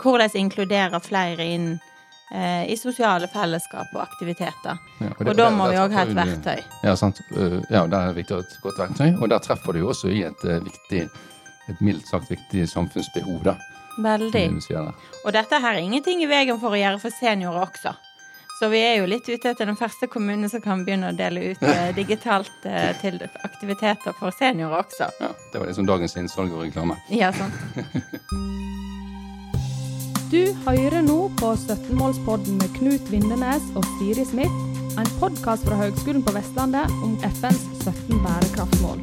Hvordan inkludere flere inn eh, i sosiale fellesskap og aktiviteter. Ja, Og, det- da må der vi òg ha et verktøy. Ja, sant. Uh, Ja, det er viktig å ha et godt verktøy. Og der treffer du jo også i et uh, viktig, et mildt sagt viktig samfunnsbehov, da. Veldig. Og dette her er ingenting i veien for å gjøre for seniorer også. Så vi er jo litt ute etter den første kommunen som kan begynne å dele ut eh, digitalt eh, til aktiviteter for seniorer også. Ja, det var liksom dagens innsalg og reklame. Ja, sant. Du hører nå på 17-målspodden med Knut Vindenes og Siri Smith, en podkast fra Høgskolen på Vestlandet om FNs 17 bærekraftsmål.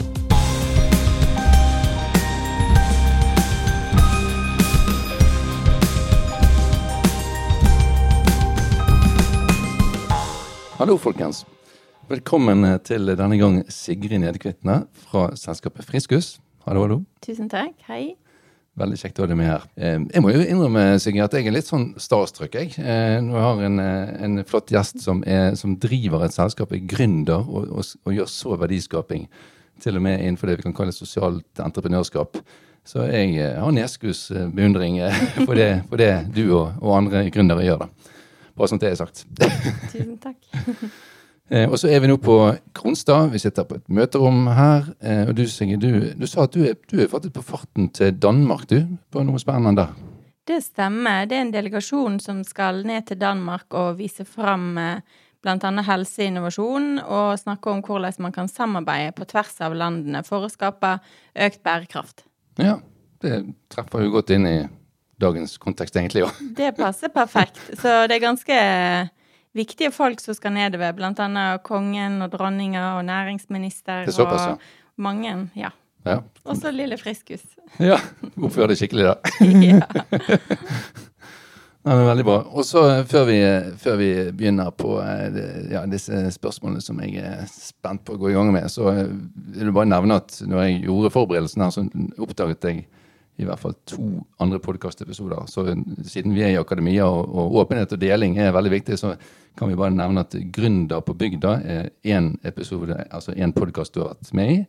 Hallo, folkens. Velkommen eh, til denne gang Sigrid Nedkvitne fra selskapet Friskus. Hallo, hallo. Tusen takk. Hei. Veldig kjekt å ha deg med her. Eh, Jeg må jo innrømme, Sigrid, at jeg er litt sånn starstruck, jeg. Nå Når jeg har en, eh, en flott gjest som, er, som driver et selskap, er gründer og, og, og gjør så verdiskaping, til og med innenfor det vi kan kalle sosialt entreprenørskap. Så jeg eh, har neskus eh, beundring eh, for det, for det du og, og andre gründere gjør, da. Bare sånn det er sagt. Tusen takk. Eh, og så er vi nå på Kronstad. Vi sitter på et møterom her. Eh, og du, Sigrid, du, du sa at du er, du er faktisk på farten til Danmark, du? På noe spennende der? Det stemmer. Det er en delegasjon som skal ned til Danmark og vise fram bl.a. helseinnovasjon, og snakke om hvordan man kan samarbeide på tvers av landene for å skape økt bærekraft. Ja, det treffer jo godt inn i dagens kontekst, egentlig. Ja. Det passer perfekt. Så det er ganske viktige folk som skal nedover, blant annet kongen og dronninga og næringsminister Det er såpass, ja. og mange. Ja. Ja. Også lille Friskus. ja. Oppfør deg skikkelig, da. ja. Ja, veldig bra. Og så eh, før vi, før vi begynner på eh, ja, disse spørsmålene som jeg er spent på å gå i gang med, så eh, vil du bare nevne at når jeg gjorde forberedelsen her, så oppdaget jeg i hvert fall to andre podkastepisoder. Så siden vi er i akademia og, og åpenhet og deling er veldig viktig, så kan vi bare nevne at Gründer på bygda er én episode, altså én podkast du har vært med i.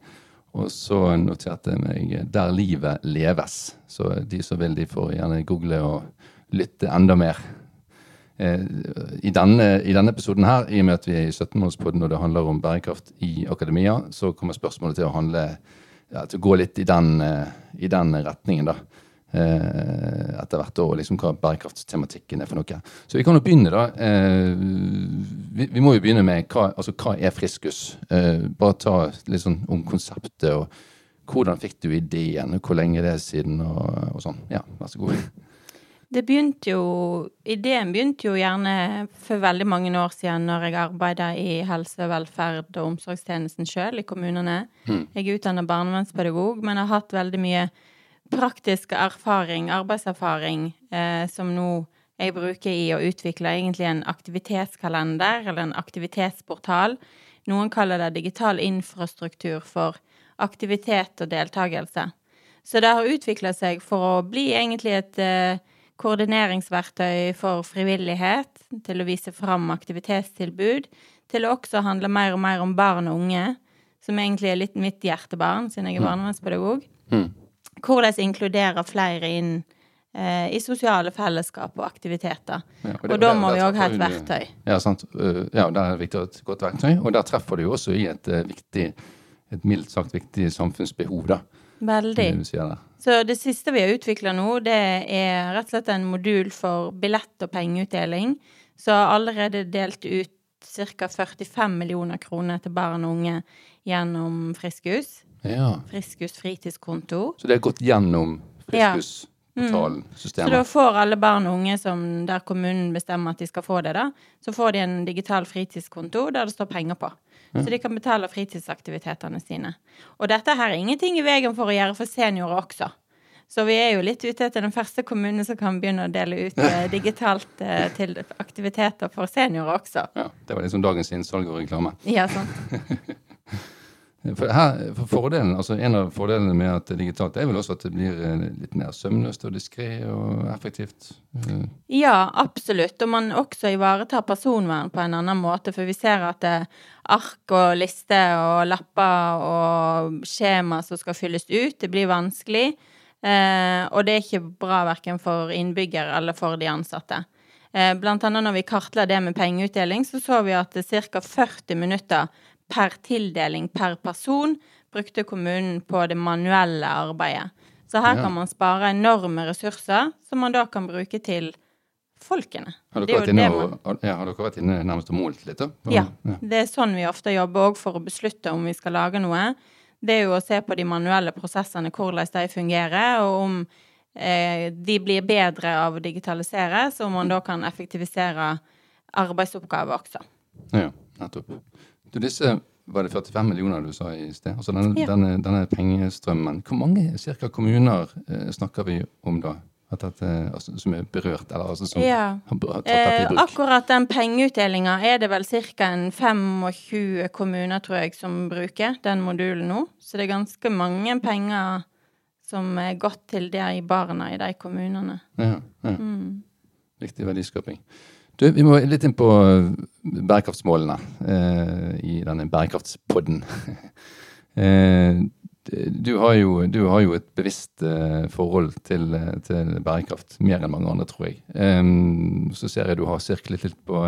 Og så noterte jeg meg 'Der livet leves'. Så de som vil, de får gjerne google og lytte enda mer. Eh, I denne, I denne episoden her, i og med at vi er i 17-målspodden og det handler om bærekraft i akademia, så kommer spørsmålet til å handle ja, til å gå litt i den, eh, i den retningen, da. Eh, etter hvert og liksom hva bærekraftstematikken er for noe. Så vi kan jo begynne, da. Eh, vi, vi må jo begynne med hva, altså, hva er Friskus? Bare ta litt sånn om konseptet, og hvordan fikk du ideen, hvor lenge det er siden, og, og sånn. Ja, vær så god. Det begynte jo Ideen begynte jo gjerne for veldig mange år siden når jeg arbeida i helse-, velferd- og omsorgstjenesten sjøl i kommunene. Jeg er utdanna barnevernspedagog, men har hatt veldig mye praktisk erfaring, arbeidserfaring, eh, som nå jeg bruker i å utvikle egentlig en aktivitetskalender eller en aktivitetsportal. Noen kaller det digital infrastruktur for aktivitet og deltakelse. Så det har utvikla seg for å bli egentlig et eh, koordineringsverktøy for frivillighet, til å vise fram aktivitetstilbud, til å også handle mer og mer om barn og unge, som egentlig er litt mitt hjertebarn, siden jeg er barnevernspedagog. Mm. Hvordan inkludere flere inn eh, i sosiale fellesskap og aktiviteter. Ja, Og, det- da der- må der vi òg ha et du- verktøy. Ja, sant. Uh, Ja, der er det viktig å ha et godt verktøy. Og der treffer du jo også i et uh, viktig, et mildt sagt viktig samfunnsbehov, da. Veldig. Så det siste vi har utvikla nå, det er rett og slett en modul for billett- og pengeutdeling. Så har allerede delt ut ca. 45 millioner kroner til barn og unge gjennom Friskus. Ja. Friskus fritidskonto. Så det har gått gjennom Ja. Friskus-portalen, Så da får alle barn og unge som der kommunen bestemmer at de skal få det, da, så får de en digital fritidskonto der det står penger på. Så de kan betale fritidsaktivitetene sine. Og dette her er ingenting i veien for å gjøre for seniorer også. Så vi er jo litt ute etter den første kommunen som kan begynne å dele ut eh, digitalt eh, til aktiviteter for seniorer også. Ja, det var liksom dagens innsalg og reklame. Ja, sant. For, her, for fordelen, altså En av fordelene med at det er digitalt, er vel også at det blir eh, litt mer sømløst og diskré og effektivt. Eh, Ja, absolutt. Og man også ivaretar personvern på en annen måte. For vi ser at det er ark og lister og lapper og skjema som skal fylles ut, det blir vanskelig. Eh, og det er ikke bra verken for innbyggere eller for de ansatte. Eh, blant annet når vi kartla det med pengeutdeling, så så vi at ca. 40 minutter per tildeling per person brukte kommunen på det manuelle arbeidet. Så her Ja. kan man spare enorme ressurser som man da kan bruke til folkene. Har dere, er vært inne det og, man- ja, har dere vært inne nærmest og målt litt, da? Ja. Ja. Det er sånn vi ofte jobber òg for å beslutte om vi skal lage noe. Det er jo å se på de manuelle prosessene, hvordan de fungerer, og om eh, de blir bedre av å digitalisere, så man da kan effektivisere arbeidsoppgaver også. Ja, nettopp. Du, disse var det 45 millioner du sa i sted? Altså denne, Ja. denne, denne pengestrømmen. Hvor mange cirka kommuner eh, snakker vi om da? Dette, altså, som er berørt, eller altså som Ja. har, tatt dette Eh, i bruk? akkurat den pengeutdelinga er det vel ca. 25 kommuner, tror jeg, som bruker den modulen nå. Så det er ganske mange penger som er gått til de barna i de kommunene. Ja, ja. Mm. Viktig verdiskaping. Du, vi må litt inn på eh, bærekraftsmålene eh, i denne bærekraftspodden. eh, du, har jo, du har jo et bevisst eh, forhold til, eh, til bærekraft, mer enn mange andre, tror jeg. Eh, så ser jeg du har sirklet litt på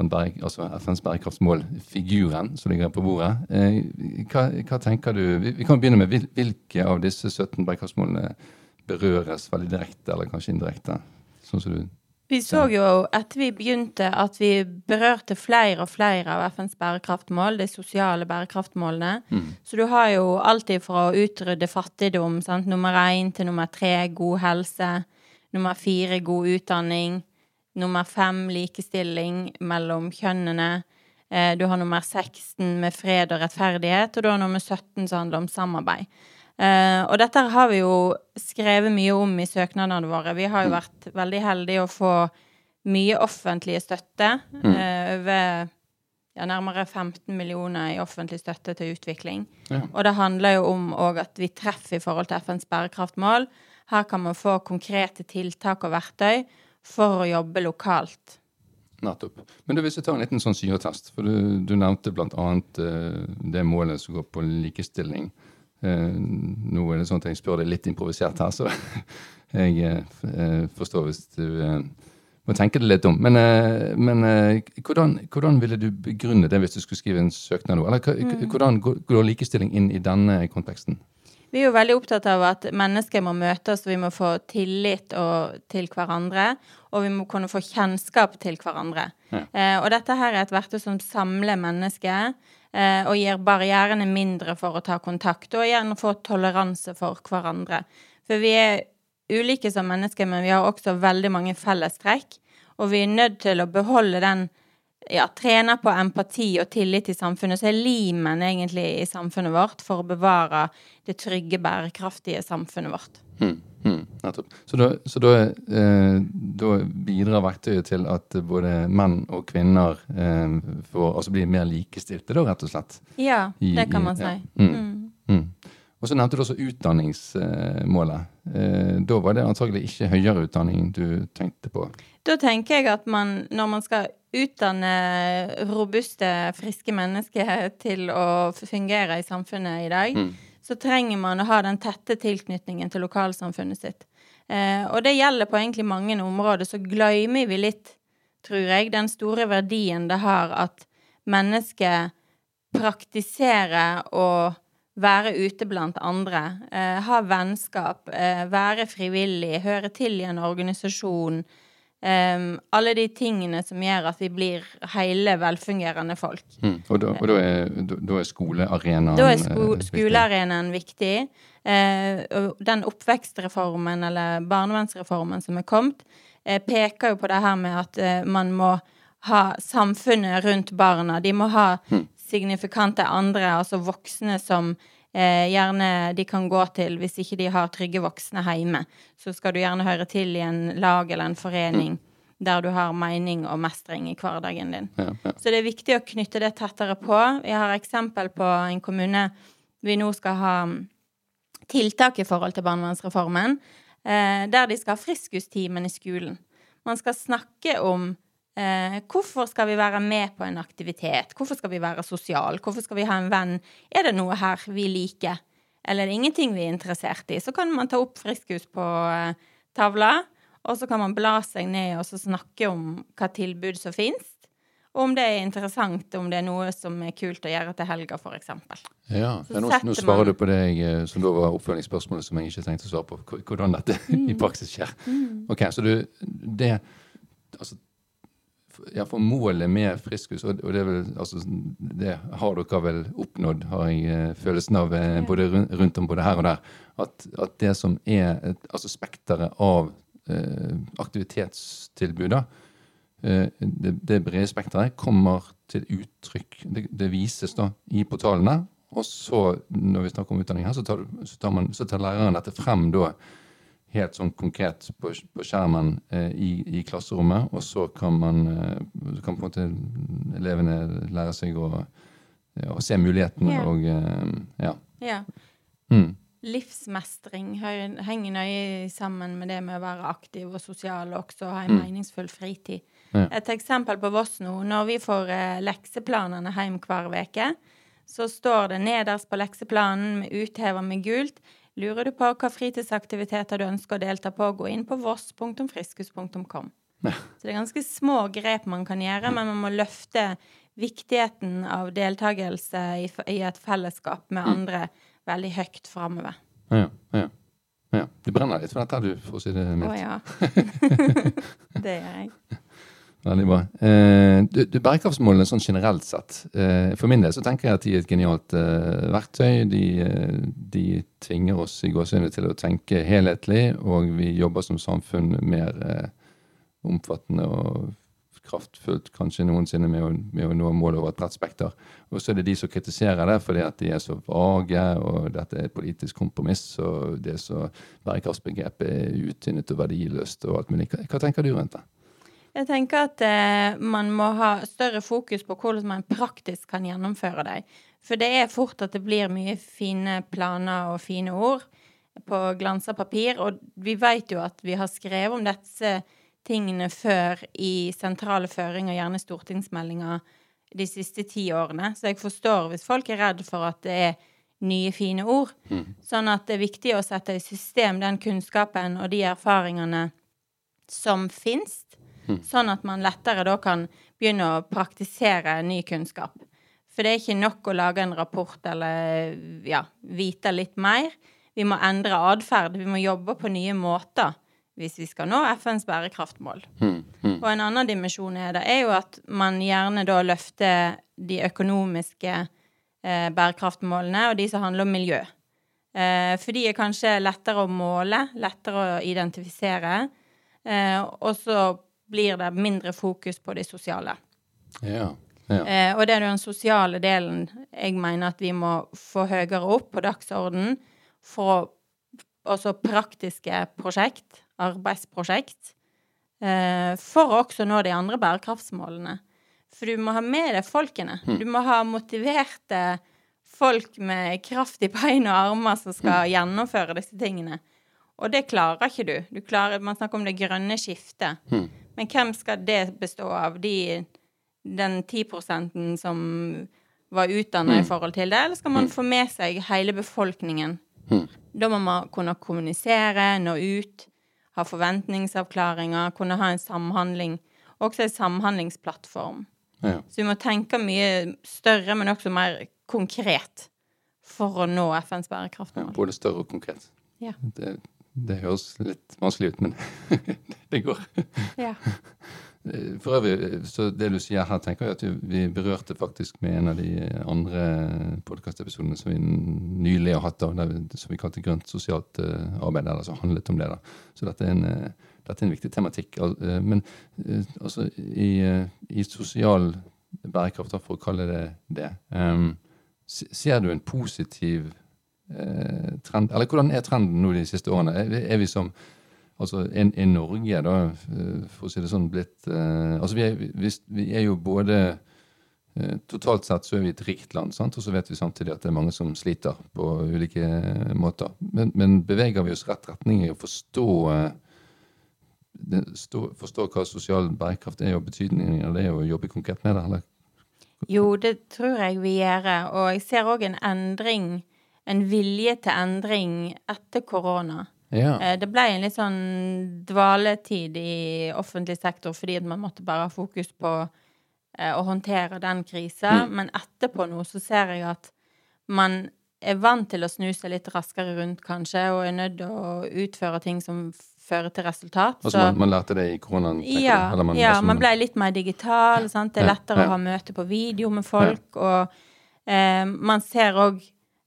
bære, altså FNs bærekraftsmål-figuren som ligger på bordet. Hva, hva tenker du Vi, vi kan begynne med hvil- hvilke av disse 17 bærekraftsmålene berøres veldig direkte, eller kanskje indirekte? Sånn som du Vi så jo etter vi begynte at vi berørte flere og flere av FNs bærekraftmål, de sosiale bærekraftmålene. Mm. Så du har jo alltid fra å utrydde fattigdom, sant? nummer én til nummer tre god helse, nummer fire god utdanning, nummer fem likestilling mellom kjønnene. Eh, Du har nummer 16 med fred og rettferdighet, og du har nummer 17 som handler om samarbeid. Eh, og dette har vi jo skrevet mye om i søknadene våre. Vi har jo vært veldig heldige å få mye offentlig støtte. eh, over ja, nærmere 15 millioner i offentlig støtte til utvikling. Ja. Og det handler jo om at vi treffer i forhold til FNs bærekraftmål. Her kan man få konkrete tiltak og verktøy for å jobbe lokalt. Nettopp. Men du, hvis vi tar en liten sånn syretest, for du, du nevnte bl.a. Uh, det målet som går på likestilling. Eh, nå er det sånn at jeg spør deg litt improvisert her, så jeg eh, forstår hvis du eh, må tenke det litt om. Men, eh, men eh, hvordan, hvordan ville du begrunne det hvis du skulle skrive en søknad nå? Eller Mm. hvordan går, likestilling inn i denne konteksten? Vi er jo veldig opptatt av at mennesker må møtes, og vi må få tillit og, til hverandre. Og vi må kunne få kjennskap til hverandre. Ja. Eh, og dette her er et verktøy som samler mennesker, eh, og gir barrierene mindre for å ta kontakt, og gjerne få toleranse for hverandre. For vi er ulike som mennesker, men vi har også veldig mange fellestrekk. Og vi er nødt til å beholde den ja, trene på empati og tillit i samfunnet, så er limen egentlig i samfunnet vårt for å bevare det trygge, bærekraftige samfunnet vårt. Hmm, nettopp. Så, da, så da, eh, da bidrar verktøyet til at både menn og kvinner eh, får, altså blir mer likestilte, da, rett og slett? Ja, I- det kan i- man si. ja. Mm. Mm. Mm. Og så nevnte du også utdanningsmålet. Eh, da var det antagelig ikke høyere utdanning du tenkte på. Da tenker jeg at man, når man skal utdanne robuste, friske mennesker til å fungere i samfunnet i dag, Mm. Så trenger man å ha den tette tilknytningen til lokalsamfunnet sitt. Eh, og det gjelder på egentlig mange områder. Så glemmer vi litt, tror jeg, den store verdien det har at mennesker praktiserer å være ute blant andre, eh, ha vennskap, eh, være frivillig, høre til i en organisasjon. Eh, alle de tingene som gjør at vi blir hele, velfungerende folk. Mm. Og, da, og da, er, da, er skolearenaen Da er sko eh, skolearenaen viktig. Uh, og den oppvekstreformen, eller barnevernsreformen som er kommet, uh, peker jo på det her med at uh, man må ha samfunnet rundt barna. De må ha signifikante andre, altså voksne som eh, gjerne de kan gå til hvis ikke de har trygge voksne hjemme. Så skal du gjerne høre til i en lag eller en forening der du har mening og mestring i hverdagen din. Ja, ja. Så det er viktig å knytte det tettere på. Jeg har eksempel på en kommune vi nå skal ha mm, tiltak i forhold til barnevernsreformen, eh, der de skal ha friskustimen i skolen. Man skal snakke om hvorfor skal vi være med på en aktivitet? Hvorfor skal vi være sosial? Hvorfor skal vi ha en venn? Er det noe her vi liker? eller er det ingenting vi er interessert i, så kan man ta opp Friskus på eh, tavla, og så kan man bla seg ned og så snakke om hva tilbud som fins. Og om det er interessant, om det er noe som er kult å gjøre til helga, f.eks. Ja, ja nå, nå svarer man- du på det jeg, eh, som da var oppfølgingsspørsmålet som jeg ikke tenkte å svare på. Hvordan dette i praksis skjer. Ok, så du, det altså, for målet med Friskus, og, og det, vel, altså, det har dere vel oppnådd, har jeg eh, følelsen av, eh, både rundt om både her og der, at, at det som er et, altså spekteret av eh, aktivitetstilbud, eh, det, det brede spekteret kommer til uttrykk. Det, det vises da i portalene. Og så, når vi snakker om utdanning her, så tar, så tar, man, så tar læreren dette frem da helt sånn konkret på, på skjermen eh, i, i klasserommet. Og så kan man eh, kan på en måte elevene lære seg å, ja, å se mulighetene yeah. og eh, ja. Yeah. Mm. Livsmestring henger nøye sammen med det med å være aktiv og sosial og også ha en meningsfull fritid. Ja. Et eksempel på Voss nå, når vi får eh, lekseplanene hjem hver uke, så står det nederst på lekseplanen med uthever med gult Lurer du på hva fritidsaktiviteter du ønsker å delta på, gå inn på voss.friskus.com. Så det er ganske små grep man kan gjøre, men man må løfte viktigheten av deltakelse i, et fellesskap med andre veldig høyt framover. Ja, ja, ja. Du brenner litt for dette, du, for å si det Å ja. det gjør jeg. Veldig bra. Eh, du, du, bærekraftsmålene sånn generelt sett. Eh, for min del så tenker jeg at de er et genialt eh, verktøy. De, eh, de tvinger oss i gåseøynene til å tenke helhetlig, og vi jobber som samfunn mer eh, omfattende og kraftfullt kanskje noensinne med å, med å nå målet over et bredt spekter. Og så er det de som kritiserer det fordi at de er så vage, og dette er et politisk kompromiss, og det er så bærekraftsbegrepet er utynnet og verdiløst og alt mulig. Hva, hva tenker du rundt det? Jeg tenker at eh, man må ha større fokus på hvordan man praktisk kan gjennomføre dem. For det er fort at det blir mye fine planer og fine ord på glansa papir. Og vi vet jo at vi har skrevet om disse tingene før i sentrale føringer, gjerne stortingsmeldinger, de siste ti årene. Så jeg forstår hvis folk er redd for at det er nye, fine ord. Sånn at det er viktig å sette i system den kunnskapen og de erfaringene som finnes, sånn at man lettere da kan begynne å praktisere ny kunnskap. For det er ikke nok å lage en rapport eller ja, vite litt mer. Vi må endre atferd. Vi må jobbe på nye måter hvis vi skal nå FNs bærekraftmål. Og en annen dimensjon er det, er jo at man gjerne da løfter de økonomiske eh, bærekraftmålene og de som handler om miljø. Eh, for de er kanskje lettere å måle, lettere å identifisere. Eh, og så blir det mindre fokus på det sosiale. Ja, ja. Eh, og det er jo den sosiale delen jeg mener at vi må få høyere opp på dagsordenen for også praktiske prosjekt, arbeidsprosjekt, eh, for å også nå de andre bærekraftsmålene. For du må ha med deg folkene. Du må ha motiverte folk med kraft i bein og armer som skal gjennomføre disse tingene. Og det klarer ikke du. du klarer, man snakker om det grønne skiftet. Men hvem skal det bestå av? De, den 10% som var utdanna i forhold til det, eller skal man få med seg hele befolkningen? Da må man kunne kommunisere, nå ut, ha forventningsavklaringer, kunne ha en samhandling. Også en samhandlingsplattform. ja. Så vi må tenke mye større, men også mer konkret for å nå FNs ja. Både større og konkret. Ja. Det, det høres litt vanskelig ut, men det går. Ja. For øvrig, så det du sier her, tenker jeg at vi berørte faktisk med en av de andre podkastepisodene som vi nylig har hatt, da, som vi kalte grønt sosialt eh, arbeid, eller som handlet om det. da. Så dette er en, eh, dette er en viktig tematikk. Eh, Men eh, altså, i, eh, i sosial bærekraft, for å kalle det det, ser du en positiv eh, trend? Eller hvordan er trenden nå de siste årene? Er, vi- som Altså, er, Norge, da, eh, for å si det sånn, blitt eh, Altså, vi er, vi, vi er jo både eh, Totalt sett så er vi et rikt land, sant? og så vet vi samtidig at det er mange som sliter på ulike måter. Men, men beveger vi oss rett retning i å forstå eh, forstå hva sosial bærekraft er, og betydningen av det, og jobbe konkret med det? eller? Jo, det tror jeg vi gjør. Og jeg ser òg en endring en vilje til endring etter korona. Ja. Eh, Det ble en litt sånn dvaletid i offentlig sektor fordi at man måtte bare ha fokus på eh, å håndtere den krisa. Mm. Men etterpå nå så ser jeg at man er vant til å snu seg litt raskere rundt, kanskje, og er nødt til å utføre ting som fører til resultat. Altså Så- man, man lærte det i koronaen? ja. Eller man, ja, altså, man ble litt mer digital. Sant? Det er Ja, lettere ja. å ha møte på video med folk. Og eh, man ser òg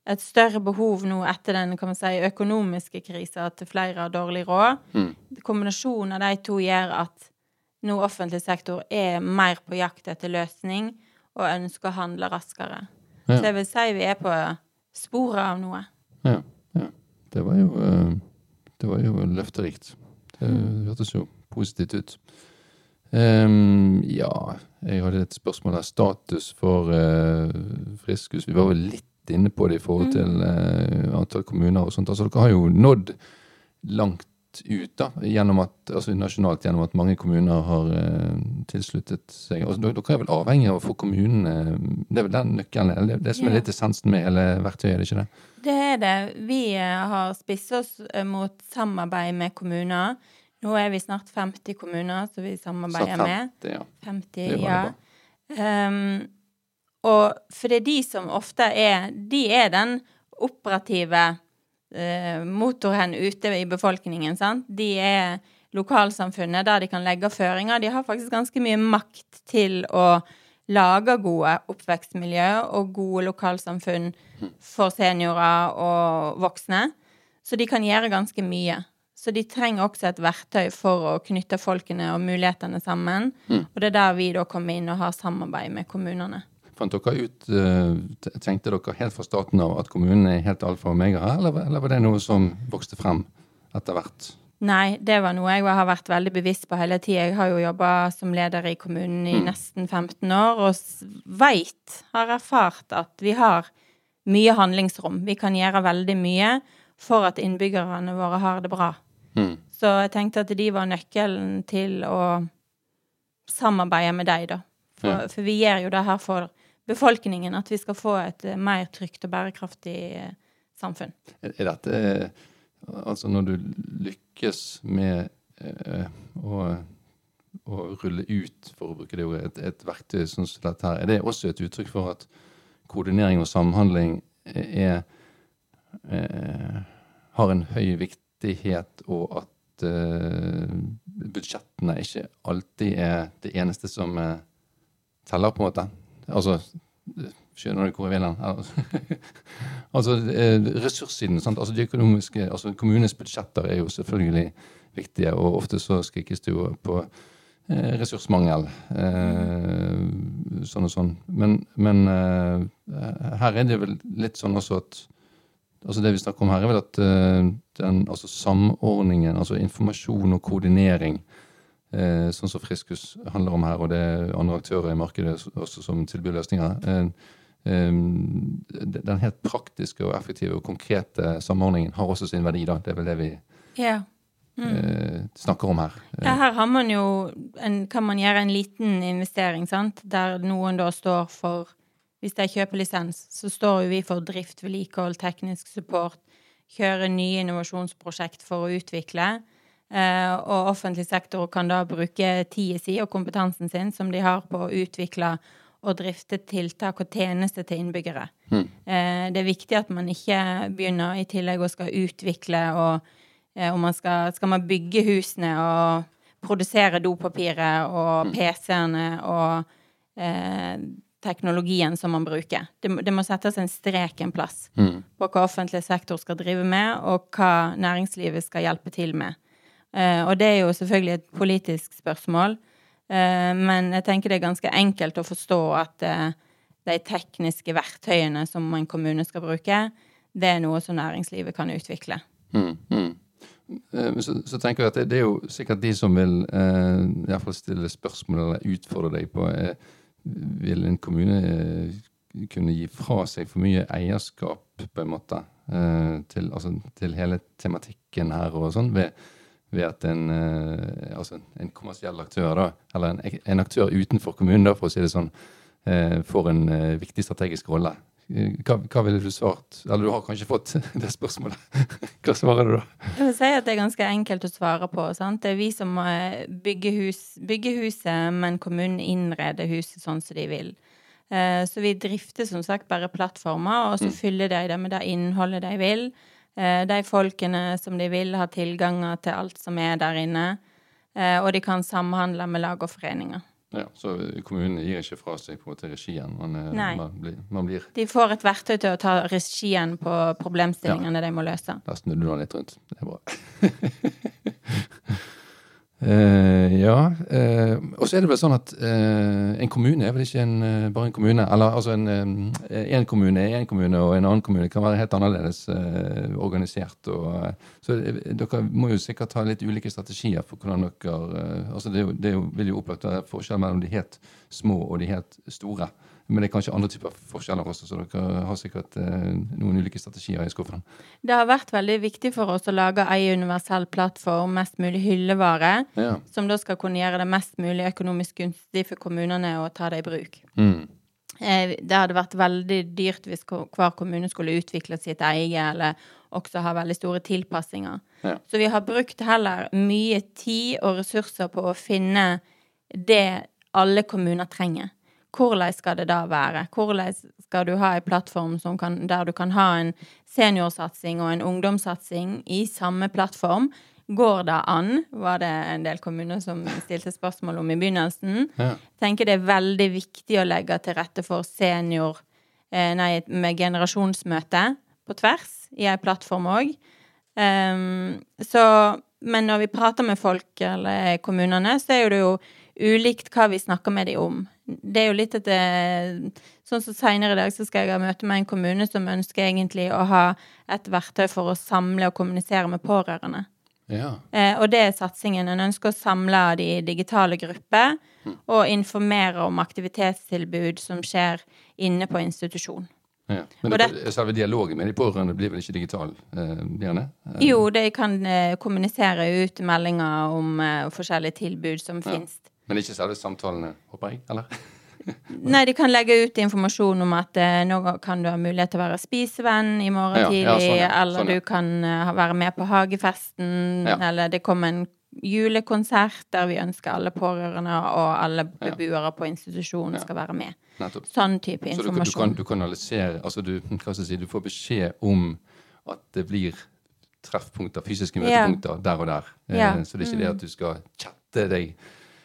et større behov nå etter den kan man si, økonomiske krisa til flere har dårlig råd. Mm. Kombinasjonen av de to gjør at nå offentlig sektor er mer på jakt etter løsning og ønsker å handle raskere. Ja. Så jeg vil si vi er på sporet av noe. Ja, ja. Det var jo, eh, det var jo løfterikt. Det hørtes jo positivt ut. Um, ja, jeg hadde et spørsmål der. Status for uh, Friskus. Vi var vel litt inne på det i forhold Mm. til eh, antall kommuner og sånt. Altså, dere har jo nådd langt ut da, gjennom at, altså nasjonalt gjennom at mange kommuner har uh, tilsluttet seg. Altså, dere dere er vel avhengig av å få kommunene Det er vel den nøkkelen, eller det, det som er litt essensen med hele verktøyet, er det ikke det? Det er det. Vi eh, har spisset oss mot samarbeid med kommuner. Nå er vi snart 50 kommuner som vi samarbeider Så med. 50, ja. 50, Det var ja. Um, og for det er de som ofte er De er den operative eh, motoren ute i befolkningen, sant. De er lokalsamfunnet der de kan legge føringer. De har faktisk ganske mye makt til å lage gode oppvekstmiljø og gode lokalsamfunn for seniorer og voksne. Så de kan gjøre ganske mye. Så de trenger også et verktøy for å knytte folkene og mulighetene sammen. Og det er der vi da kommer inn og har samarbeid med kommunene. Fant dere ut, eh, Tenkte dere helt fra starten av at kommunen er helt alfa og omega, her, eller, eller var det noe som vokste frem etter hvert? Nei, det var noe jeg har vært veldig bevisst på hele tida. Jeg har jo jobba som leder i kommunen i nesten 15 år, og veit, har erfart, at vi har mye handlingsrom. Vi kan gjøre veldig mye for at innbyggerne våre har det bra. Mm. Så jeg tenkte at de var nøkkelen til å samarbeide med deg, da. For, Ja. for vi gjør jo det her for befolkningen, at vi skal få et eh, mer trygt og bærekraftig eh, samfunn. Er, dette eh, Altså, når du lykkes med å, å rulle ut, for å bruke det ordet, et, et verktøy som dette her, er det også et uttrykk for at koordinering og samhandling er er har en høy viktighet, og at uh, budsjettene ikke alltid er det eneste som uh, teller, på en måte. Altså Skjønner du hvor jeg vil hen? Altså, eh, ressurssiden. Sant? Altså, de økonomiske, altså Kommunenes budsjetter er jo selvfølgelig viktige, og ofte så skrikes det jo på eh, ressursmangel. Eh, sånn og sånn. Men, men eh, her er det vel litt sånn også at altså Det vi snakker om her, er vel at eh, den, altså samordningen, altså informasjon og koordinering, sånn som Friskus handler om her, og det er andre aktører i markedet også som tilbyr løsninger eh, eh, Den helt praktiske og effektive og konkrete samordningen har også sin verdi. da, Det er vel det vi Ja. eh, snakker om her. Ja, her har man jo en, kan man gjøre en liten investering, sant? der noen da står for Hvis de kjøper lisens, så står jo vi for drift, vedlikehold, teknisk support, kjøre nye innovasjonsprosjekt for å utvikle. Eh, og offentlig sektor kan da bruke tida si og kompetansen sin som de har på å utvikle og drifte tiltak og tjenester til innbyggere. Mm. det er viktig at man ikke begynner i tillegg å skal utvikle og eh, om man skal, skal man bygge husene og produsere dopapiret og PC-ene og eh, teknologien som man bruker. Det, det må settes en strek en plass Mm. på hva offentlig sektor skal drive med, og hva næringslivet skal hjelpe til med. Eh, og det er jo selvfølgelig et politisk spørsmål, eh, men jeg tenker det er ganske enkelt å forstå at eh, de tekniske verktøyene som en kommune skal bruke, det er noe som næringslivet kan utvikle. Mm, mm. Så, så tenker jeg at det, det er jo sikkert de som vil eh, i hvert fall stille spørsmål eller utfordre deg på eh, Vil en kommune eh, kunne gi fra seg for mye eierskap, på en måte, til, altså, til hele tematikken her og sånn, ved, ved at en, eh, altså en kommersiell aktør, da, eller en, en aktør utenfor kommunen, da, for å si det sånn, eh, får en eh, viktig strategisk rolle? hva, hva ville du svart? Eller du har kanskje fått det spørsmålet. Hva svarer du da? Jeg vil si at det er ganske enkelt å svare på. Sant? Det er vi som bygger, hus, bygger huset, men kommunen innreder huset sånn som de vil. Eh, så vi drifter som sagt bare plattformer, og så mm. fyller de det med det innholdet de vil. Eh, de folkene som de vil, har tilganger til alt som er der inne. Eh, og de kan samhandle med lag og foreninger. Ja, Så kommunen gir ikke fra seg på en måte regien? Man, eh, man, blir, man, blir, De får et verktøy til å ta regien på problemstillingene ja. de må løse. Da snudde du den litt rundt. Det er bra. Uh, ja. Uh, og så er det vel sånn at uh, en kommune er vel ikke en, bare en kommune. Eller altså en, en kommune er en kommune, og en annen kommune kan være helt annerledes organisert. Og, så dere må jo sikkert ha litt ulike strategier for hvordan dere altså Det, det vil jo opplagt være forskjell mellom de helt små og de helt store. Men det er kanskje andre typer forskjeller også, så dere har sikkert eh, noen ulike strategier i skuffen. Det har vært veldig viktig for oss å lage ei universell plattform, mest mulig hyllevare, ja. som da skal kunne gjøre det mest mulig økonomisk gunstig for kommunene å ta det i bruk. Mm. Eh, det hadde vært veldig dyrt hvis hver kommune skulle utvikle sitt eget, eller også ha veldig store tilpassinger. Ja. Så vi har brukt heller mye tid og ressurser på å finne det alle kommuner trenger hvordan skal det da være? Hvordan skal du ha en plattform kan, der du kan ha en seniorsatsing og en ungdomssatsing i samme plattform? Går det an? Var det en del kommuner som stilte spørsmål om i begynnelsen. Ja. tenker det er veldig viktig å legge til rette for senior eh, Nei, med generasjonsmøte på tvers i ei plattform òg. Um, ehm, så Men når vi prater med folk eller kommunene, så er det jo ulikt hva vi snakker med dem om det er jo litt at det, Sånn som seinere i dag så skal jeg ha møte med en kommune som ønsker egentlig å ha et verktøy for å samle og kommunisere med pårørende. Ja. Eh, og det er satsingen. En ønsker å samle de digitale grupper mm. og informere om aktivitetstilbud som skjer inne på institusjon. Ja. Men det, selve dialogen med de pårørende blir vel ikke digital? Eh, gjerne? Eh. Jo, de kan eh, kommunisere ut meldinger om eh, forskjellige tilbud som ja. finnes. Men ikke selve samtalene, håper jeg? Eller? Nei, de kan legge ut informasjon om at eh, nå kan du ha mulighet til å være spisevenn i morgen ja, tidlig, ja, sånn, ja. eller sånn, du kan uh, være med på hagefesten, eller det kommer en julekonsert der vi ønsker alle pårørende og alle beboere på institusjonen skal være med. Nettopp. Sånn type informasjon. Så du, kan, du kanalisere Altså du, hva skal jeg si, du får beskjed om at det blir treffpunkter, fysiske møtepunkter, der og der. Eh, så det er ikke det at du skal chatte deg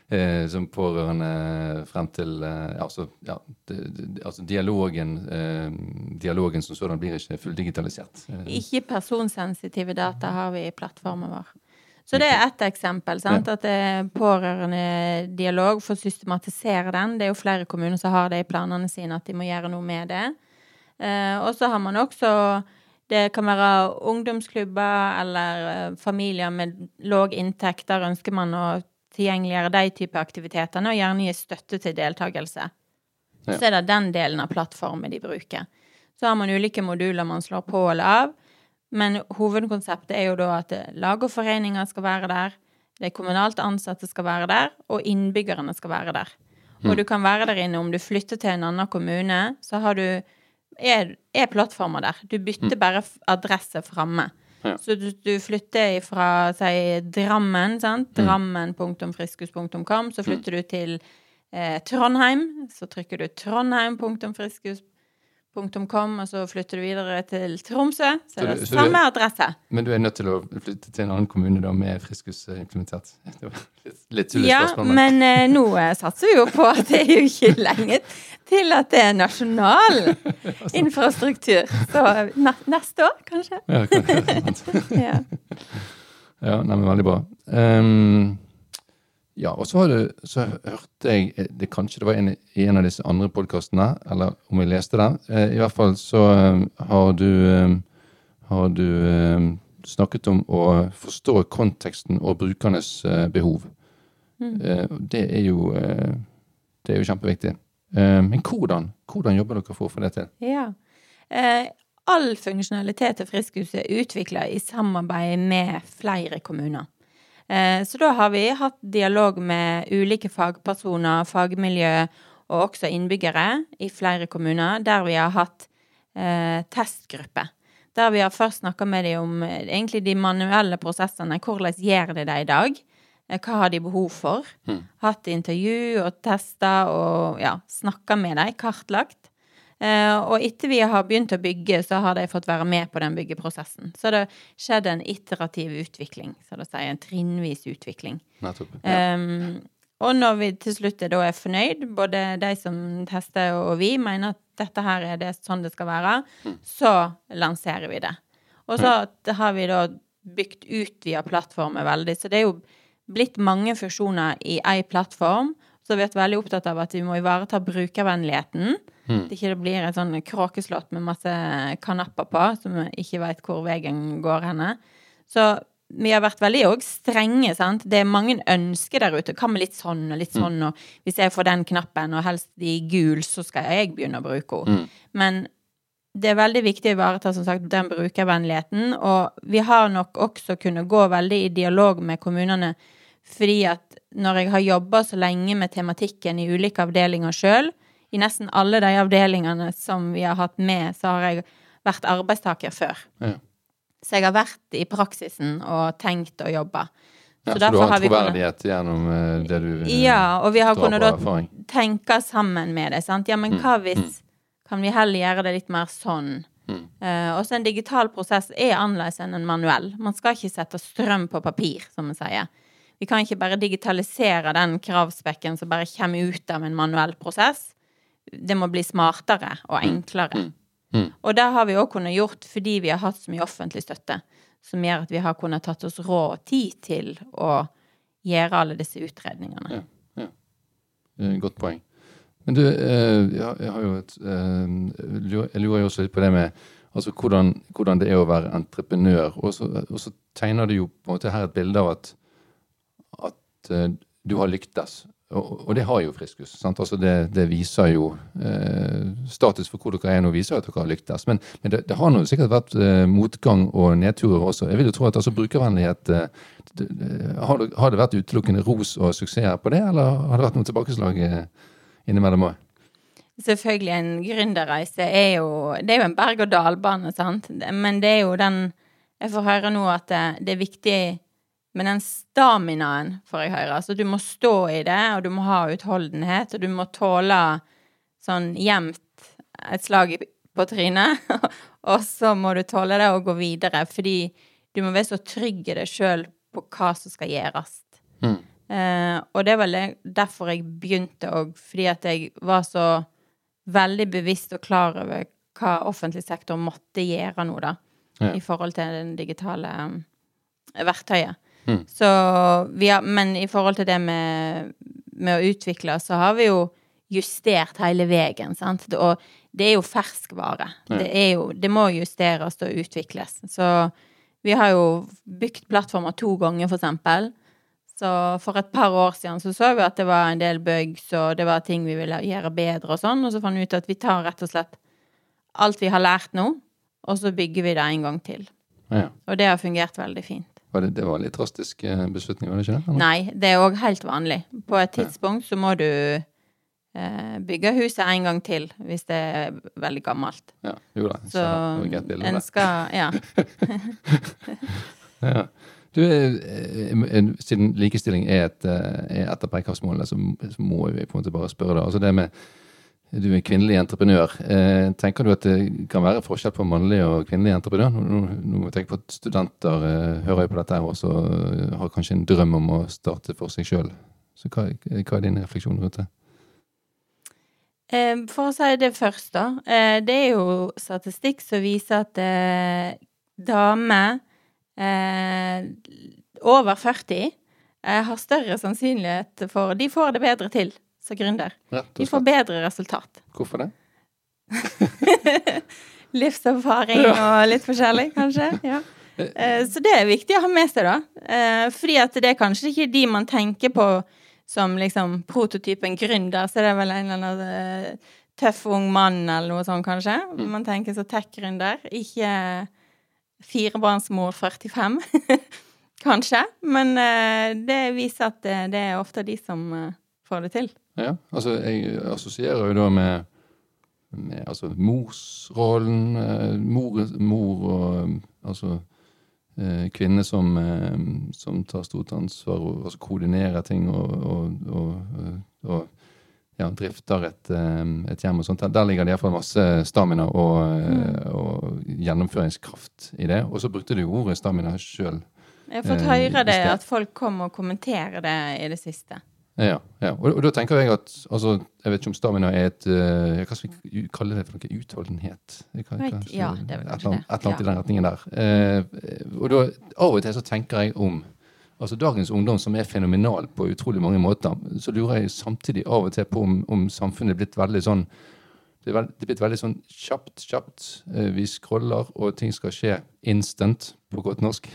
eh, som pårørende frem til eh, altså, ja, det, det, altså, dialogen, eh, dialogen som sådan blir ikke fulldigitalisert. Eh. Ikke personsensitive data har vi i plattformen vår. Så det er ett eksempel. sant? At det er pårørendedialog for å systematisere den. Det er jo flere kommuner som har det i planene sine, at de må gjøre noe med det. Eh, og så har man også det kan være ungdomsklubber eller eh, familier med låg inntekt. Der ønsker man å tilgjengeliggjøre de type aktivitetene, og gjerne gi støtte til deltakelse. Ja. Så er det den delen av plattformen de bruker. Så har man ulike moduler man slår på eller av. Men hovedkonseptet er jo da at lag og foreninger skal være der, de kommunalt ansatte skal være der, og innbyggerne skal være der. Og mm. du kan være der inne om du flytter til en annen kommune, så har du er, er plattformer der. Du bytter mm. bare adresse framme. Ja. Så du, du, flytter fra si Drammen, sant? Mm. Drammen.friskus.com. Så flytter mm. du til eh, Trondheim. Så trykker du trondheim.friskus.com .com, og så flytter du videre til Tromsø. Så, så det er det samme adresse. Men du er nødt til å flytte til en annen kommune da med Friskus implementert? Det var litt, litt ja, spørsmål. Men eh, nå eh, satser vi jo på at det er jo ikke lenge til at det er nasjonal infrastruktur. Så neste år, kanskje. Ja, kanskje. ja. ja nei, men veldig bra. Um, ja, og så, du, så, hørte jeg eh, det Kanskje det var en, i en av disse andre podkastene, eller om jeg leste den. Eh, I hvert fall så um, har du, har du snakket om å forstå konteksten og brukernes behov. Mm. Det, er jo, det er jo kjempeviktig. Men hvordan, hvordan jobber dere for å få det til? Ja. All funksjonalitet til Friskhuset er utvikla i samarbeid med flere kommuner. Eh, så da har vi hatt dialog med ulike fagpersoner, fagmiljø og også innbyggere i flere kommuner, der vi har hatt eh, testgruppe. Der vi har først snakka med dem om eh, egentlig de manuelle prosessene. Hvordan gjør de det i dag? Hva har de behov for? Hatt intervju og testa og ja, snakka med dem, kartlagt. Eh, og etter vi har begynt å bygge, så har de fått være med på den byggeprosessen. Så det har skjedd en iterativ utvikling, så det sier en trinnvis utvikling. Nettopp. Um, og når vi til slutt da er fornøyd, både de som tester og vi, mener at dette her er det sånn det skal være, så lanserer vi det. Og så har vi da bygd ut via plattformer veldig. Så det er jo blitt mange funksjoner i ei plattform. Så vi har vært veldig opptatt av at vi må ivareta brukervennligheten. Det ikke blir et sånn kråkeslott med masse kanapper på, som ikke veit hvor veien går henne. Så vi har vært veldig òg strenge, sant. Det er mange ønsker der ute. Hva med litt sånn og litt sånn, og hvis jeg får den knappen, og helst i gul, så skal jeg begynne å bruke henne. Men det er veldig viktig å ivareta som sagt, den brukervennligheten. Og vi har nok også kunnet gå veldig i dialog med kommunene, fordi at når jeg har jobba så lenge med tematikken i ulike avdelinger sjøl, i nesten alle de avdelingene som vi har hatt med, så har jeg vært arbeidstaker før. Ja. Så jeg har vært i praksisen og tenkt og jobba. Ja, så, du har en vi kunnet- troverdighet gjennom eh, det du eh, Ja, og vi har kunnet da tenke sammen med det. Sant? Ja, men hva hvis Kan vi heller gjøre det litt mer sånn? Eh, også en digital prosess er annerledes enn en manuell. Man skal ikke sette strøm på papir, som man sier. Vi kan ikke bare digitalisere den kravspekken som bare kommer ut av en manuell prosess. Det må bli smartere og enklere. Og det har vi òg kunnet gjort fordi vi har hatt så mye offentlig støtte, som gjør at vi har kunnet tatt oss råd og tid til å gjøre alle disse utredningene. Eh, Godt poeng. Men du, eh, jeg har jo et eh, Jeg lurer jo også litt på det med altså hvordan, hvordan det er å være entreprenør. Og så, og så tegner du jo på en måte her et bilde av at, at du har lyktes. Og, og det har jo Friskus. Altså det, det viser jo eh, Status for hvor dere er nå, viser at dere har lyktes. Men, men det, det har nå sikkert vært eh, motgang og nedturer også. Jeg vil jo tro at altså, brukervennlighet eh, har, har det vært utelukkende ros og suksess på det, eller har det vært noen tilbakeslag eh, innimellom òg? Selvfølgelig, en gründerreise er jo Det er jo en berg-og-dal-bane, sant. Men det er jo den Jeg får høre nå at det, det er viktig med den staminaen, får jeg høre. Altså du må stå i det, og du må ha utholdenhet, og du må tåle sånn jevnt et slag på trynet. og så må du tåle det og gå videre, fordi du må være så trygg i deg sjøl på hva som skal gjøres. Eh, og det var derfor jeg begynte òg, fordi at jeg var så veldig bevisst og klar over hva offentlig sektor måtte gjøre nå, da. Ja. I forhold til den digitale um, verktøyet. Mm. Så vi har, men i forhold til det med, med å utvikle, så har vi jo justert hele veien, sant. Og det er jo ferskvare. Ja. Det er jo Det må justeres og utvikles. Så vi har jo bygd plattformer to ganger, for eksempel. Så for et par år siden så så vi at det var en del bugs, og det var ting vi ville gjøre bedre og sånn, og så fant vi ut at vi tar rett og slett alt vi har lært nå, og så bygger vi det en gang til. Ja. Og det har fungert veldig fint. Det, det var en litt drastisk eh, beslutning, var det ikke det? Nei, det er òg helt vanlig. På et tidspunkt så må du eh, bygge huset en gang til hvis det er veldig gammelt. Ja, jo da. Så greit bilde, en skal Ja. Ja. Du, eh, siden likestilling er et, eh, er et av bærekraftsmålene, så så må vi på en måte bare spørre deg. Altså det med Du er kvinnelig entreprenør. Eh, tenker du at det kan være forskjell på mannlig og kvinnelig entreprenør? Nå, nå, må jeg tenke på at studenter eh, hører på dette og har kanskje en drøm om å starte for seg sjøl. Så hva, hva er din refleksjon rundt det? Eh, For å si det først, da. Eh, Det er jo statistikk som viser at eh, damer eh, over 40 eh, har større sannsynlighet for De får det bedre til som gründer. Vi De får bedre resultat. Hvorfor det? Livserfaring og litt forskjellig, kanskje. Ja. Eh, Så det er viktig å ha med seg, da. Eh, Fordi at det er kanskje ikke de man tenker på som liksom prototypen gründer, så det er vel en eller annen eh, tøff ung mann eller noe sånt, kanskje. Man tenker så tech-gründer, ikke firebarnsmor 45. kanskje. Men det viser at det, er ofte de som får det til. Ja, altså jeg assosierer jo da med med altså morsrollen, eh, mor, mor og altså eh, kvinne som, eh, som tar stort ansvar og altså koordinerer ting og, og, og, og ja, drifter et, eh, et, hjem og sånt. Der, der ligger det iallfall masse stamina og, mm. og, gjennomføringskraft i det. Og så brukte du ordet stamina sjøl. Jeg har fått høre det, at folk kommer og kommenterer det i det siste. Ja, ja. Og, og, da tenker jeg at altså, Jeg vet ikke om stamina er et uh, Hva skal vi kalle det for noe? Utholdenhet? Kan, kanskje, ja, det er vel kanskje. Et eller annet i den retningen der. Uh, og da, av og til så tenker jeg om altså dagens ungdom, som er fenomenal på utrolig mange måter, så lurer jeg samtidig av og til på om, om samfunnet er blitt veldig sånn det er, veld, det er blitt veldig sånn kjapt, kjapt. Uh, vi scroller, og ting skal skje instant, på godt norsk.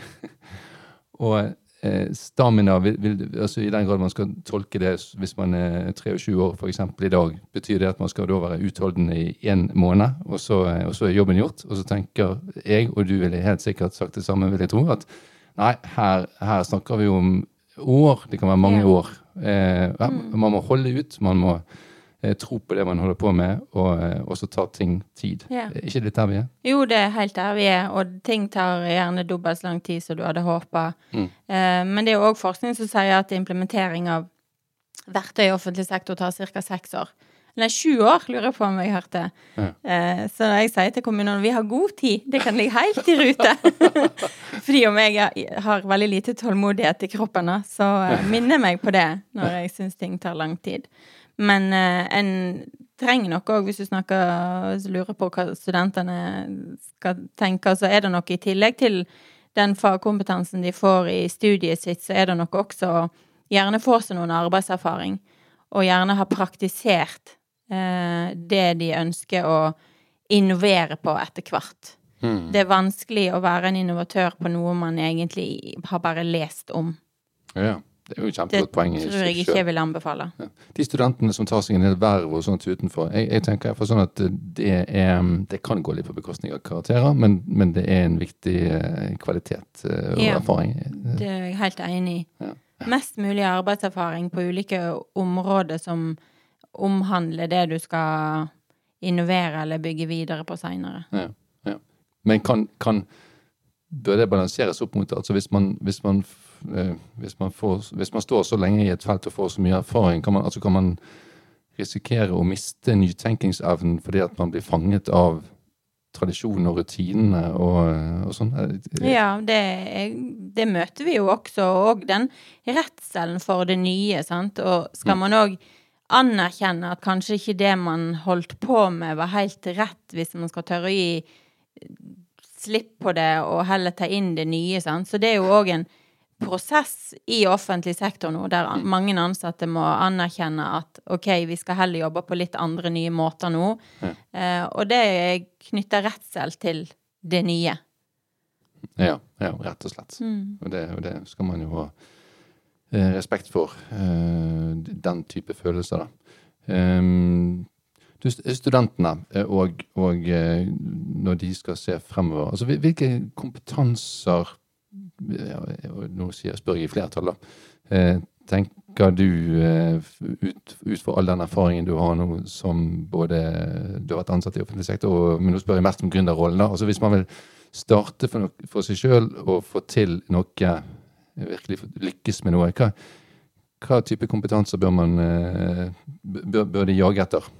og Eh, stamina, vil, vil, altså i den grad man skal tolke det hvis man er 23 år f.eks. i dag, betyr det at man skal da være utholdende i én måned, og så, eh, og så, er jobben gjort. Og så tenker jeg, og du ville helt sikkert sagt det samme, vil jeg tro, at nei, her, her snakker vi om år. Det kan være mange år. Eh, mm. man må holde ut. Man må Eh, tro på det man holder på med, og, eh, og så tar ting tid. Ja. Er ikke litt der vi er? Jo, det er helt der vi er, og ting tar gjerne dobbelt så lang tid som du hadde håpa. Mm. Eh, men det er jo òg forskning som sier at implementering av verktøy i offentlig sektor tar ca. seks år. Nei, sju år, lurer jeg på om jeg hørte. Ja. Eh, så jeg sier til kommunene vi har god tid, det kan ligge helt i rute. Fordi om jeg har veldig lite tålmodighet i kroppen, så minner minner meg på det når jeg syns ting tar lang tid. Men eh, en trenger nok òg, hvis du snakker lurer på hva studentene skal tenke, så er det noe i tillegg til den fagkompetansen de får i studiet sitt, så er det nok også å gjerne få seg noen arbeidserfaring, og gjerne ha praktisert eh, det de ønsker å innovere på etter hvert. Mm. Det er vanskelig å være en innovatør på noe man egentlig har bare lest om. Ja. Det er jo kjempegodt poeng. Det tror jeg ikke jeg vil anbefale. Ja. De studentene som tar seg en del verv og sånt utenfor, jeg, jeg tenker for sånn at det, er, det kan gå litt på bekostning av karakterer, men, men det er en viktig uh, kvalitet uh, og ja, erfaring. Det er jeg helt enig i. Ja. Mest mulig arbeidserfaring på ulike områder som omhandler det du skal innovere eller bygge videre på seinere. Ja, ja. Men kan, kan bør det balanseres opp mot altså hvis man, hvis man Eh, hvis man, får, hvis man, står så lenge i et felt og får så mye erfaring, kan man, altså kan man risikere å miste nytenkingsevnen fordi at man blir fanget av tradisjon og rutinene og, og sånn? Ja, det, det, møter vi jo også, og den redselen for det nye, sant. Og skal mm. man òg anerkjenne at kanskje ikke det man holdt på med, var helt rett, hvis man skal tørre å gi slipp på det og heller ta inn det nye, sant. Så det er jo òg en prosess i offentlig sektor nå, der mm. mange ansatte må anerkjenne at OK, vi skal heller jobbe på litt andre nye måter nå. Ja. Eh, og det knytter redsel til det nye. Ja, ja rett og slett. Mm. Og, det, og, det, skal man jo ha eh, respekt for. Eh, den type følelser, da. Du, studentene eh, og, og, når de skal se fremover, altså hvilke kompetanser nå spør jeg i flertall, da. Eh, tenker du, eh, ut, ut fra all den erfaringen du har nå som både Du har vært ansatt i offentlig sektor, men nå spør jeg mest om gründerrollen. da, altså Hvis man vil starte for, noe, for seg sjøl og få til noe, virkelig lykkes med noe, hva, hva type kompetanser bør man eh, bør, bør de jage etter?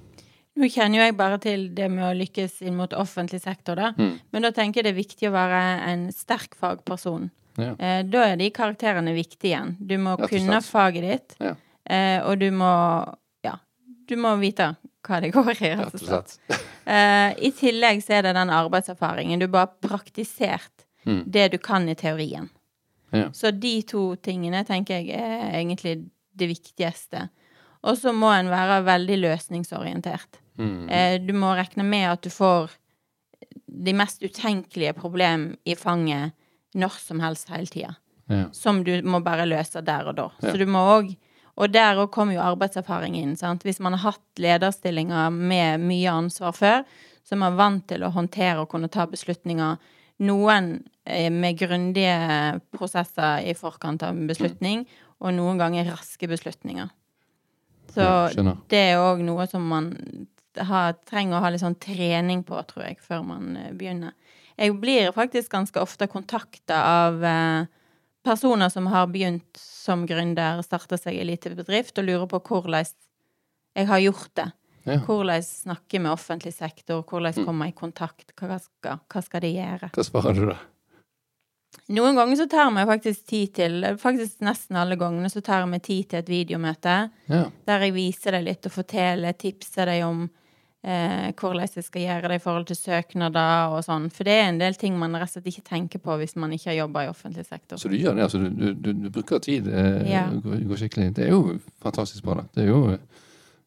Nå kjenner jo jeg bare til det med å lykkes inn mot offentlig sektor, da. Mm. Men da tenker jeg det er viktig å være en sterk fagperson. Ja. Eh, da er de karakterene viktige igjen. Du må kunne faget ditt, ja. eh, og du må Ja, du må vite hva det går i, rett og slett. eh, I tillegg så er det den arbeidserfaringen. Du bare har praktisert mm. det du kan i teorien. Ja. Så de to tingene tenker jeg er egentlig det viktigste. Og så må en være veldig løsningsorientert. Mm. Eh, du må regne med at du får de mest utenkelige problem i fanget når som helst hele tida. Ja. Som du må bare løse der og da. Ja. Så du må òg Og der òg kommer jo arbeidserfaring inn. Sant? Hvis man har hatt lederstillinger med mye ansvar før, så er man vant til å håndtere og kunne ta beslutninger. Noen eh, med grundige prosesser i forkant av en beslutning, og noen ganger raske beslutninger. Så det er òg noe som man ha, trenger å ha litt sånn trening på, tror jeg, før man eh, begynner. Jeg blir faktisk ganske ofte kontakta av eh, personer som har begynt som gründer, starta seg i lite bedrift, og lurer på hvordan jeg har gjort det. Ja. Hvordan snakke med offentlig sektor, hvordan Mm. komme i kontakt, hva skal, hva skal de gjøre? Hva svarer du da? Noen ganger så tar meg faktisk tid til, faktisk nesten alle gangene så tar meg tid til et videomøte, Ja. der jeg viser deg litt og forteller, tipser deg om eh, hvordan jeg skal gjøre det i forhold til søknader og sånn. For det er en del ting man rett og slett ikke tenker på hvis man ikke har jobba i offentlig sektor. Så du gjør det, altså. Du, du, du, bruker tid. Eh, Ja. går, går skikkelig. Det er jo fantastisk bra, da. Det er jo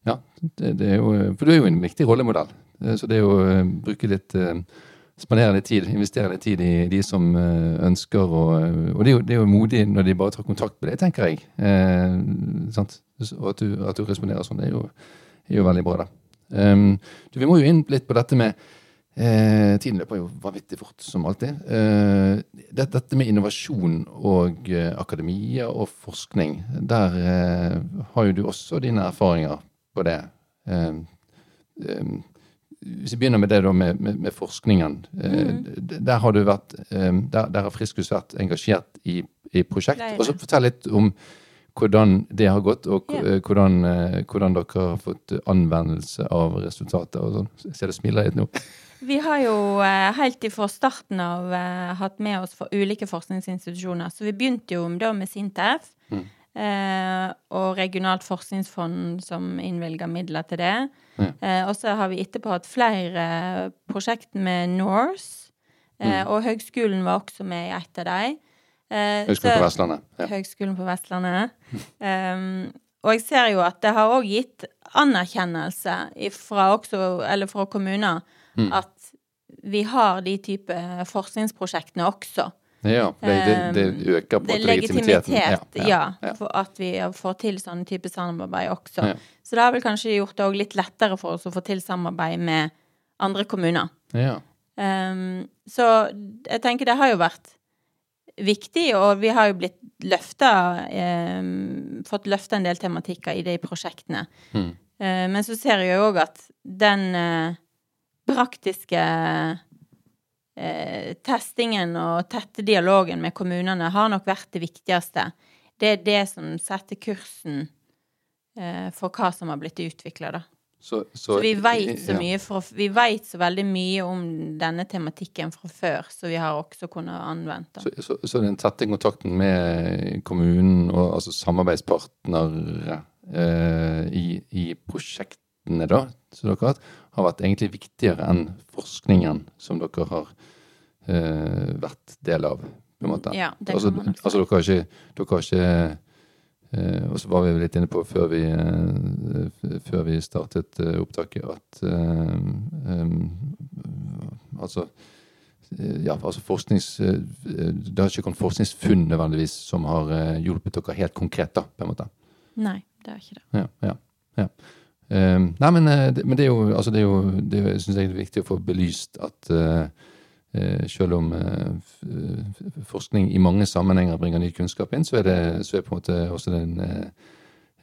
Ja. Det, det er jo, for du er jo en viktig rollemodell. Eh, Så det er jo å bruke litt eh, Spandere litt tid, investere litt tid i de som eh, ønsker å Og det er, jo, det er jo modig når de bare tar kontakt med deg, tenker jeg. Eh, sant? Og at du, at du responderer sånn, det er jo, er jo veldig bra, da. Um, du, vi må jo inn litt på dette med Eh, tiden løper jo vanvittig fort, som alltid. Uh, det, dette med innovasjon og eh, akademia og forskning, der eh, har jo du også dine erfaringer på det. Eh, um, hvis vi begynner med det da med, med, med forskningen. Mm. Der har du vært, der, der har Friskus vært engasjert i, i prosjekt. Og så fortell litt om hvordan det har gått, og eh, hvordan, eh, hvordan dere har fått anvendelse av resultater og sånn. Jeg ser du smiler litt nå. Vi har jo eh, helt ifra starten av eh, hatt med oss for ulike forskningsinstitusjoner. Så vi begynte jo da med Sintef. Mm. Eh, og regionalt forskningsfond som innvilga midler til det. Eh, og så har vi etterpå hatt flere prosjekt med Norse. Eh, Mm. Og Høgskolen var også med i et av dem. Eh, Høgskolen så- på Vestlandet. Ja. Høgskolen på Vestlandet. Um, og jeg ser jo at det har òg gitt anerkjennelse fra, også, eller fra kommuner Mm. at vi har de type forskningsprosjektene også. Ja, det, det, det øker på Det en legitimiteten. legitimitet, ja, ja. for at vi får til sånne type samarbeid også. Så det har vel kanskje gjort det òg litt lettere for oss å få til samarbeid med andre kommuner. Ja. Um, så jeg tenker det har jo vært viktig, og vi har jo blitt løfta eh, Fått løfta en del tematikker i de prosjektene. Mm. Eh, men så ser jeg òg at den eh, praktiske uh, testingen og tette dialogen med kommunene har nok vært det viktigste. Det er det som setter kursen uh, for hva som har blitt utvikla, da. Så, Så vi veit så mye fra, Vi vet så veldig mye om denne tematikken fra før, så vi har også kunnet anvendt den. Så, så, så den tette kontakten med kommunen og altså samarbeidspartnere eh, i, i prosjektene da, som dere har hatt, har vært egentlig viktigere enn forskningen som dere har eh, vært del av, på en måte. Ja, det altså, kan man også. altså dere har ikke, dere har ikke Og så var vi litt inne på før vi, eh, før vi startet eh, opptaket, at eh, eh, Altså eh, ja, altså forsknings, eh, Det har ikke kommet forskningsfunn nødvendigvis som har eh, hjulpet dere helt konkret, da, på en måte. Nei, det er ikke det. Ja, ja, ja. Um, nei, men, eh, men det er jo, altså det er jo det synes jeg er viktig å få belyst at eh, eh, selv om eh, f- forskning i mange sammenhenger bringer ny kunnskap inn, så er det så er på en måte også den eh,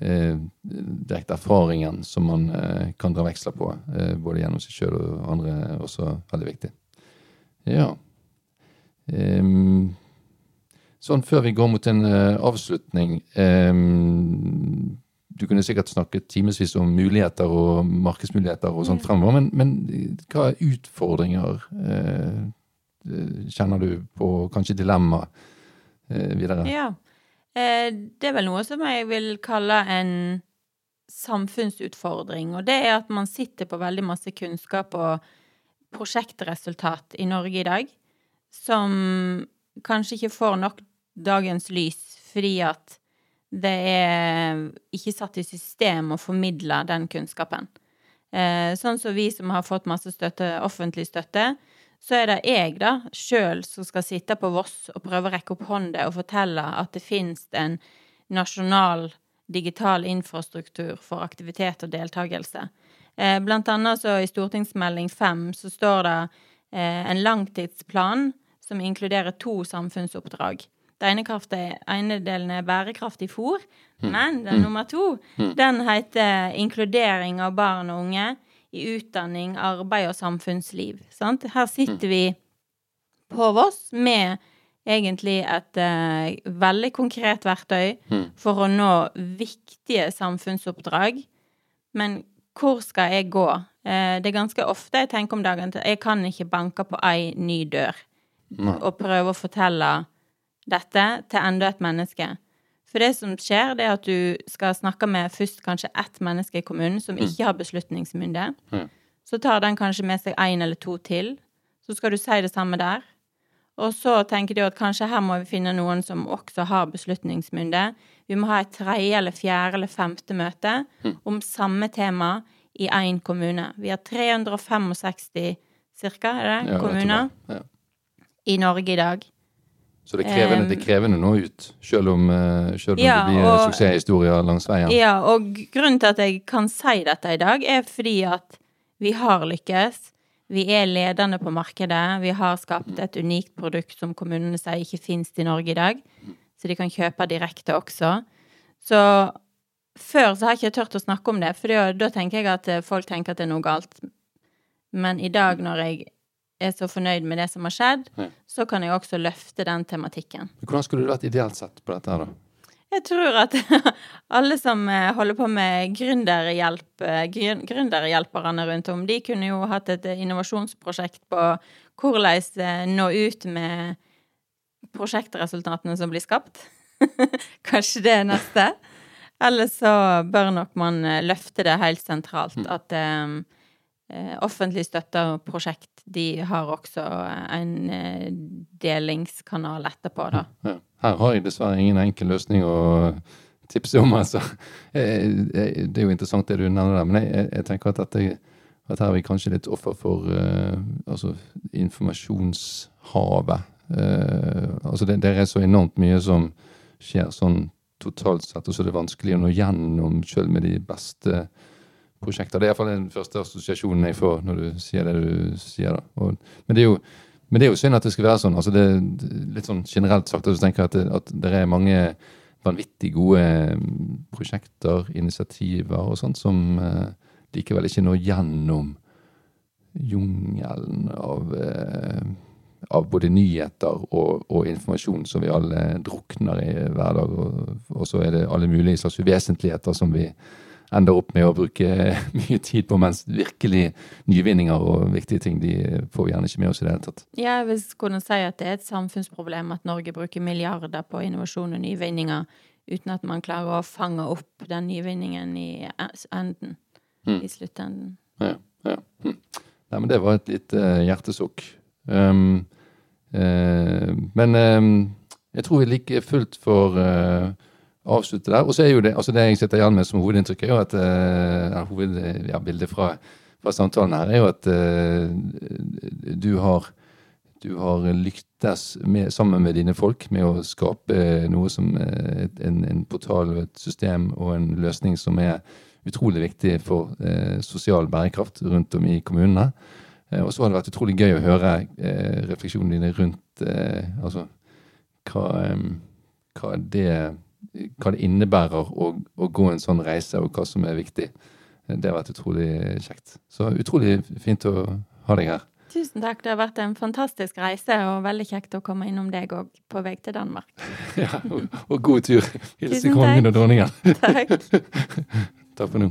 eh, direkte erfaringen som man eh, kan dra veksler på, eh, både gjennom seg sjøl og andre, også veldig viktig. Ja. Sånn før vi går mot en eh, avslutning Du kunne sikkert snakket timevis om muligheter og markedsmuligheter og sånt fremover, men, men hva utfordringer eh, kjenner du på, kanskje dilemma eh, videre? Ja. Eh, det er vel noe som jeg vil kalle en samfunnsutfordring, og det er at man sitter på veldig masse kunnskap og prosjektresultat i Norge i dag som kanskje ikke får nok dagens lys fordi at det er ikke satt i system å formidle den kunnskapen. Eh, sånn som vi som har fått masse støtte, offentlig støtte, så er det jeg da sjøl som skal sitte på Voss og prøve å rekke opp hånda og fortelle at det finnes en nasjonal digital infrastruktur for aktivitet og deltakelse. Eh, blant annet så i stortingsmelding 5 så står det eh, en langtidsplan som inkluderer to samfunnsoppdrag. Det ene, kraftet, ene delen er bærekraftig fôr, men den nummer to, den heter inkludering av barn og unge i utdanning, arbeid og samfunnsliv. Sant? Her sitter vi på Voss med egentlig et uh, veldig konkret verktøy Mm. for å nå viktige samfunnsoppdrag. Men hvor skal jeg gå? Uh, det er ganske ofte jeg tenker om dagen at jeg kan ikke banke på ei ny dør Nei. og prøve å fortelle dette til enda et menneske. For det som skjer, det er at du skal snakke med først kanskje ett menneske i kommunen som ikke har beslutningsmyndighet. Så tar den kanskje med seg én eller to til. Så skal du si det samme der. Og så tenker de at kanskje her må vi finne noen som også har beslutningsmynde. Vi må ha et tredje eller fjerde eller femte møte om samme tema i én kommune. Vi har 365 cirka, er det, Ja, kommuner. Ja. i Norge i dag. Så det er krevende, det er krevende nå ut, selv om, eh, selv om Ja, det blir og- suksesshistorier langs veien. Ja, og grunnen til at jeg kan si dette i dag, er fordi at vi har lykkes. Vi er ledende på markedet. Vi har skapt et unikt produkt som kommunene sier ikke finnes i Norge i dag. Så de kan kjøpe direkte også. Så før så har jeg ikke tørt å snakke om det, for da, da tenker jeg at eh, folk tenker at det er noe galt. Men i dag, når jeg er så fornøyd med det som har skjedd, Ja. så kan jeg også løfte den tematikken. Hvordan skulle du vært ideelt sett på dette her, da? Jeg tror at alle som eh, holder på med gründerhjelp, eh, gründerhjelperne rundt om, de kunne jo hatt et eh, innovasjonsprosjekt på hvordan nå ut med prosjektresultatene som blir skapt. Kanskje det er neste. Eller så bør nok man løfte det helt sentralt. At eh, eh, offentlig støtta prosjekt, de har også en eh, delingskanal etterpå, da. Her har jeg dessverre ingen enkel løsning å tipse om, altså. Eh, eh, Det er jo interessant det du nevner der, men jeg, jeg, tenker at, dette, at her er vi kanskje litt offer for uh, altså informasjonshavet. Uh, altså det, det er så enormt mye som skjer sånn totalt sett, og så er det vanskelig å nå gjennom selv med de beste prosjekter. Det er iallfall den første assosiasjonen jeg får når du sier det du sier. Og, men det jo men det er jo synd at det skal være sånn. altså det, er Litt sånn generelt sagt, så tenker jeg at det, at det er mange vanvittig gode mm, prosjekter, initiativer og sånt, som eh, likevel ikke når gjennom jungelen av, eh, av både nyheter og, og informasjon som vi alle drukner i hver dag. Og, og så er det alle mulige slags uvesentligheter som vi ender opp med å bruke mye tid på, mens virkelig nyvinninger og viktige ting de får vi gjerne ikke med oss i det hele tatt. Ja, jeg vil kunne si at det er et samfunnsproblem at Norge bruker milliarder på innovasjon og nyvinninger uten at man klarer å fange opp den nyvinningen i enden. Mm. I sluttenden. Ja, ja. Hm. Nei, men det var et lite eh, hjertesukk. Um, uh, men um, jeg tror vi like fullt får eh, avslutte der. Og så er jo det altså det jeg sitter igjen med som hovedinntrykk, er jo at uh, hovedbildet ja, fra, fra samtalen her er jo at uh, du har du har lyktes med, sammen med dine folk med å skape noe som eh, et- en, en portal, og et system og en løsning som er utrolig viktig for eh, sosial bærekraft rundt om i kommunene. Eh, og så har det vært utrolig gøy å høre eh, refleksjonene dine rundt eh, altså hva, hva, det, hva det innebærer å, å gå en sånn reise, og hva som er viktig. Det har vært utrolig kjekt. Så utrolig fint å ha deg her. Tusen takk. Det har vært en fantastisk reise, og veldig kjekt å komme innom deg òg på vei til Danmark. Ja, og, og god tur. Hilse kongen og dronningen. Takk. Takk for nå.